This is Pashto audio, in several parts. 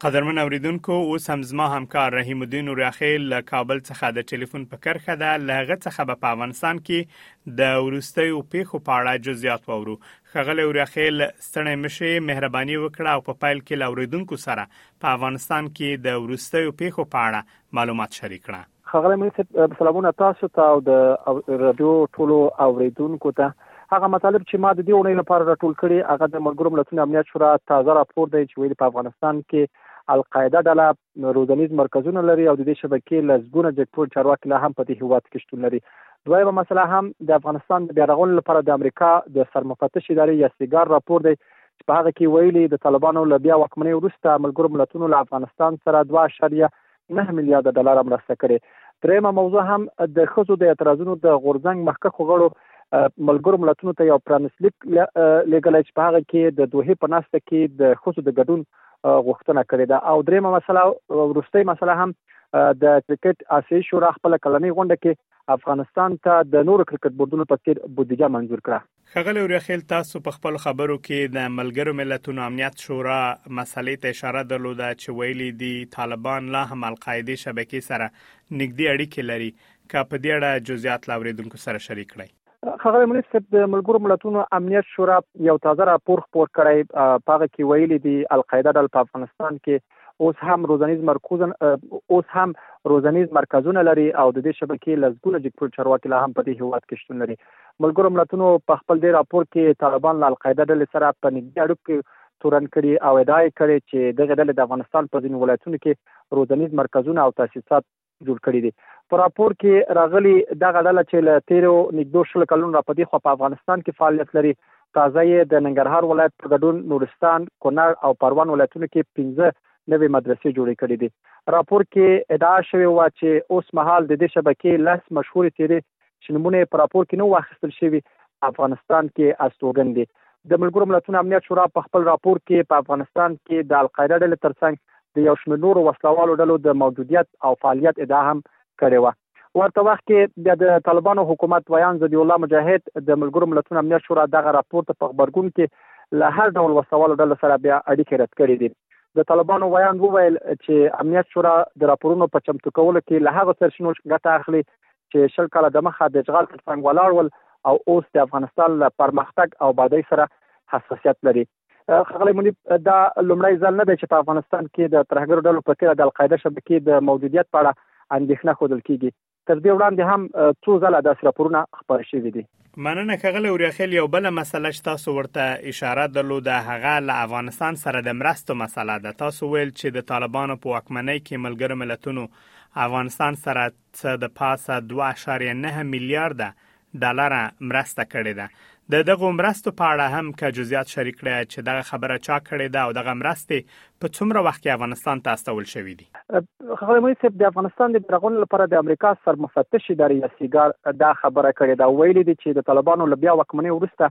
قدرمن اوریدونکو اوس هم زما همکار رحیم الدین نوریاخیل له کابل څخه د ټلیفون په کرښه ده له هغه څخه به په افغانستان کې د وروستیو پیښو په اړه جزئیات وورو خغلی اوریاخیل ستړی مشي مهرباني وکړه او په پیل کې له اوریدونکو سره په افغانستان کې د وروستیو پیښو په اړه معلومات شریک کړه ښاغلی مولوي صاحب سلامونه تاسو ته او د رادیو ټولو اوریدونکو ته هغه مطالب چې ما د دې اونۍ لپاره راټول کړي هغه د ملګرو ملتونو امنیت شورا تازه راپور دی چې ویلي په افغانستان کې القاعده ډله روزنیز مرکزونه لري او د دې شبکې لسګونه جګپور چارواکي لا هم په دې هیواد کې شتون لري دویمه مسله هم د افغانستان د بیارغونې لپاره د امریکا د سرمفتش ادارې یا سیګار راپور دی چې په هغه کې ویلي د طالبانو له بیا واکمنۍ وروسته ملګرو ملتونو له افغانستان سره 2.5 نهه میلیارده ډالره مرسته کړې. درېیمه موضوع هم د ښځو د اعتراضونو د غورځنګ مخکښو غړو ملګرو ملتونو ته یو پرانستلیک لېږلی چې په هغه کې د دوحې په ناسته کې د ښځو د ګډون غوښتنه کړې ده او درېیمه مسله وروستۍ مسله هم د کرکټ آسیایي شورا خپله کلنۍ غونډه کې افغانستان ته د نورو کرکټ بورډونو په څیر بودیجه منظور کړه ښاغلی اوریاخیل تاسو په خپل خبرو کې د ملګرو ملتونو امنیت شورا مسلې ته اشاره درلوده چې ویلي دي طالبان لا هم القاعده شبکې سره نږدې اړیکې لري که په دې اړه جزئیات له اوریدونکو سره شریک کړئ خغل مونیز صاحب د ملګرو ملتونو امنیت شورا یو تازه راپور خپور کړی په هغه کې ویلي دي القاعده ډله په افغانستان کې اوس هم روزنیز مرکز اوس هم روزنیز مرکزونه لري او د دې شبکې لزګونه جګپور چارواکي لا هم په دې هیواد کې شتون لري ملګرو ملتونو په خپل دې راپور کې طالبان له القاعده ډلې سره په نږدې اړیکو کې تورن کړي او ادعا یې کړې چې دغه ډلې د افغانستان په ځینو ولایتونو کې روزنیز مرکزونه او تاسیسات جوړ کړي دي په راپور کې راغلي دغه ډله چې له تیرو نږدو شل کلونو را پدې خو په افغانستان کې فعالیت لري تازه یې د ننګرهار ولایت په ګډون نورستان، کونړ او پروان ولایتونو کې 15 نوې مدرسې جوړې کړې دي. راپور کې ادعا شوې و چې اوس مهال د دې شبکې لس مشهور تیرې چې نومونه یې په راپور کې نه وو اخیستل شوي، په افغانستان کې استوګن دي. د ملګرو ملتونو امنیت شورا په خپل راپور کې په افغانستان کې د القاعده ډلې ترڅنګ د یو شمېر نورو وسلهوالو ډلو د موجودیت او فعالیت ادعا هم کړې وه. ورته وخت کې بیا د طالبانو حکومت ویاند ذبیحالله مجاهد د ملګرو ملتونو امنیت شورا دغه راپور ته په غبرګون کې له هر ډول وسلهوالو ډلو سره بیا اړیکې رد کړې دي. د طالبانو ویاند وویل چې امنیت شورا د راپورونو په چمتو کولو کې له هغو سرچینو ګټه اخلي چې شل کاله دمخه د اشغال تر څنګ ولاړ ول او اوس د افغانستان له پرمختګ او بادۍ سره حساسیت لري خغلی منیب دا لومړی ځل نه دی چې په افغانستان کې د ترهګرو ډلو په تیره د القاعده شبکې د موجودیت په اړه اندېښنه ښودل کیږي تر دې وړاندې هم څو ځله داسې راپورونه خپاره شوي دي مننه خغلی اوریاخیل یو بل مسله چې تاسو ورته اشاره درلوده هغه له افغانستان سره د مرستو مسله ده تاسو ویل چې د طالبانو په واکمنۍ کې ملګرو ملتونو افغانستان سره څه د پاسه دوه اعشاریه نهه میلیارده ډالره مرسته کړې ده. د دغو مرستو په اړه هم که جزئیات شریک کړئ چې دغه خبره چا کړې ده او دغه مرستې په څومره وخت کې افغانستان ته استول شوې دي؟ ښاغلی محیط صاحب د افغانستان د بیرغونو لپاره د امریکا سرمفتش ادارې یا سیګار دا خبره کړې ده ویلي دي چې د طالبانو له بیا واکمنۍ وروسته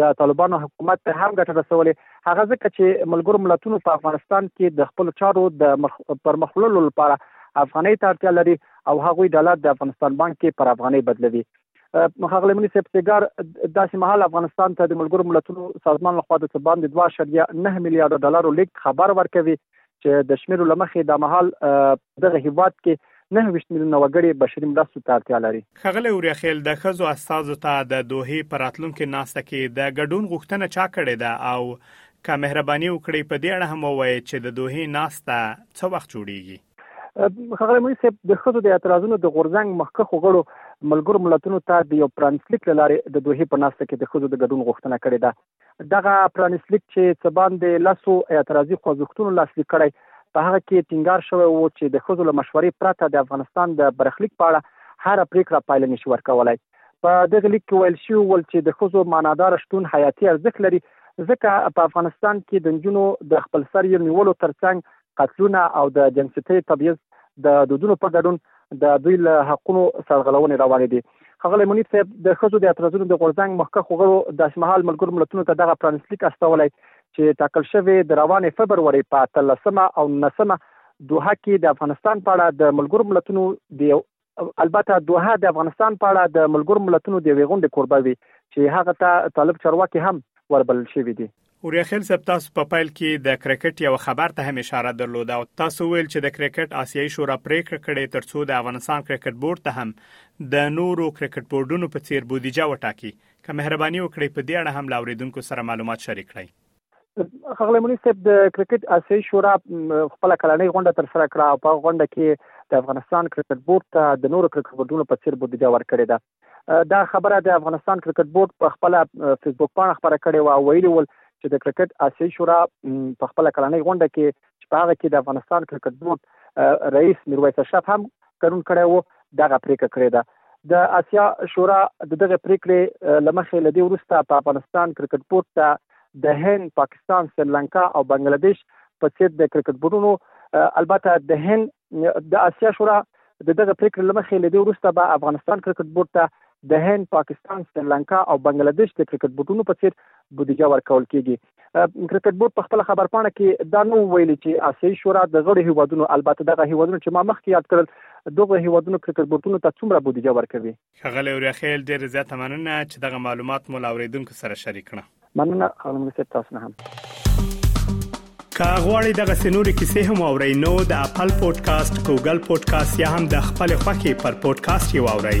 د طالبانو حکومت ته هم ګټه رسولې هغه ځکه چې ملګرو ملتونو په افغانستان کې د خپل چارو د مخ پر مخولو لپاره افغانۍ ته اړتیا لري او هغوی ډالر د افغانستان بانک کې پر افغانۍ بدلوي مخغلی منی صاحب سیګار داسې مهال افغانستان ته د ملګرو ملتونو سازمان لخوا د څه باندې 2.9 میلیارډ ډالرو لیک خبر ورکوي چې د شمیرو لمخې دا مهال دغه هیواد کې 29 میلیونه وګړي بشري مرستو ته اړتیا لري خغلی اوریاخیل د خزو استاذو ته د دوهې پر راتلونکې ناسته کې د ګډون غوښتنه چا کړې ده او که مهرباني وکړي په دې اړه هم ووایي چې د دوهې ناسته څو وخت جوړیږي خغلی مونږ صاحب د خزو د اعتراضونو د غورځنګ مخکخ غړو ملګرو ملتونو ته د یو پرانسلیک لارې د دوهې په ناسته کې د خزو د ګډون غوښتنه کړې ده دغه پرانیستلیک چې څه باندې لسو اعتراضي خوځښتونو لاسلیک کړی په هغه کې ټینګار شوی و چې د ښځو له مشورې پرته د افغانستان د برخلیک په اړه هره پریکړه پایله نشي ورکولای په دغه لیک کې ویل شوی ول چې د ښځو معنادار شتون حیاتي ارزښت لري ځکه په افغانستان کې د نجونو د خپل سر یې نیولو ترڅنګ قتلونه او د جنسیتي تبعیض د دودونو په ګډون د دوی له حقونو سرغړونې روانې دي. ښاغلی منیب صاحب د ښځو د اعتراضونو د غورځنګ مخکښو غړو داسې مهال ملګرو ملتونو ته دغه پرانیست لیک استولی چې ټاکل شوې د روانې فبرورۍ په اتلسمه او نسمه دوحه کې د افغانستان په اړه د ملګرو ملتونو د یو البته دوحه د افغانستان په اړه د ملګرو ملتونو د یوې غونډې کوربه وي چې هغه ته طالب چارواکي هم وربلل شوي دي. وریاخیل صاحب تاسو په پیل کې د کرکټ یو خبر ته هم اشاره درلوده او تاسو ویل چې د کرکټ آسیایي شورا پریکړه کړې ترڅو د افغانستان کرکټ بورډ ته هم د نورو کرکټ بورډونو په څیر بودیجه وټاکي که مهرباني وکړئ په دې اړه هم له اوریدونکو سره معلومات شریک کړئ خغلی مونی صاحب د کرکټ اسیایي شورا خپل کلنۍ غونډه تر سره کړه او په غونډه کې د افغانستان کرکټ بورډ ته د نورو کرکټ بورډونو په څیر بودیجه ورکړې ده دا خبره د افغانستان کرکټ بورډ په خپل فیسبوک پاڼه خبره کړې و او ویلي ول چې د کرکټ اسیایي شورا په خپل کلنۍ غونډه کې چې په هغه کې د افغانستان کرکټ بورډ رئیس میرویس اشرف هم ګډون کړی وو دغه پریکړه کړې ده د اسیا شورا د دغه پریکړې لمخې لدی ورسته په افغانستان کرکټ بورډ ته د هند، پاکستان، سریلانکا او بنگلاديش په څیر د کرکټ بورډونو البته د هند د اسیا شورا د دغه پریکړې لمخې لدې وروسته به افغانستان کرکټ بورډ ته د هند، پاکستان، سریلانکا او بنگلادیش د کرکټ بورډونو په څیر بودیجه ورکول کیږي. کرکټ بورډ په خپل خبرپاڼه کې دا نه ویلي چې اسیایي شورا د غړو هیوادونو البته دغه هیوادونه چې ما مخکې یاد کړل دغه هیوادونو کرکټ بورډونو ته څومره بودیجه ورکوي. ښاغلی اوریاخیل ډېره زیاته مننه چې دغه معلومات مو له اورېدونکو سره شریک کړه مننه ښاغلی مولوي صاحب تاسو نه هم که غواړئ دغه سنوري کیسې هم او رینو د خپل پودکاسټ ګوګل پودکاسټ یا هم د خپل خاكي پر پودکاسټ یو اورئ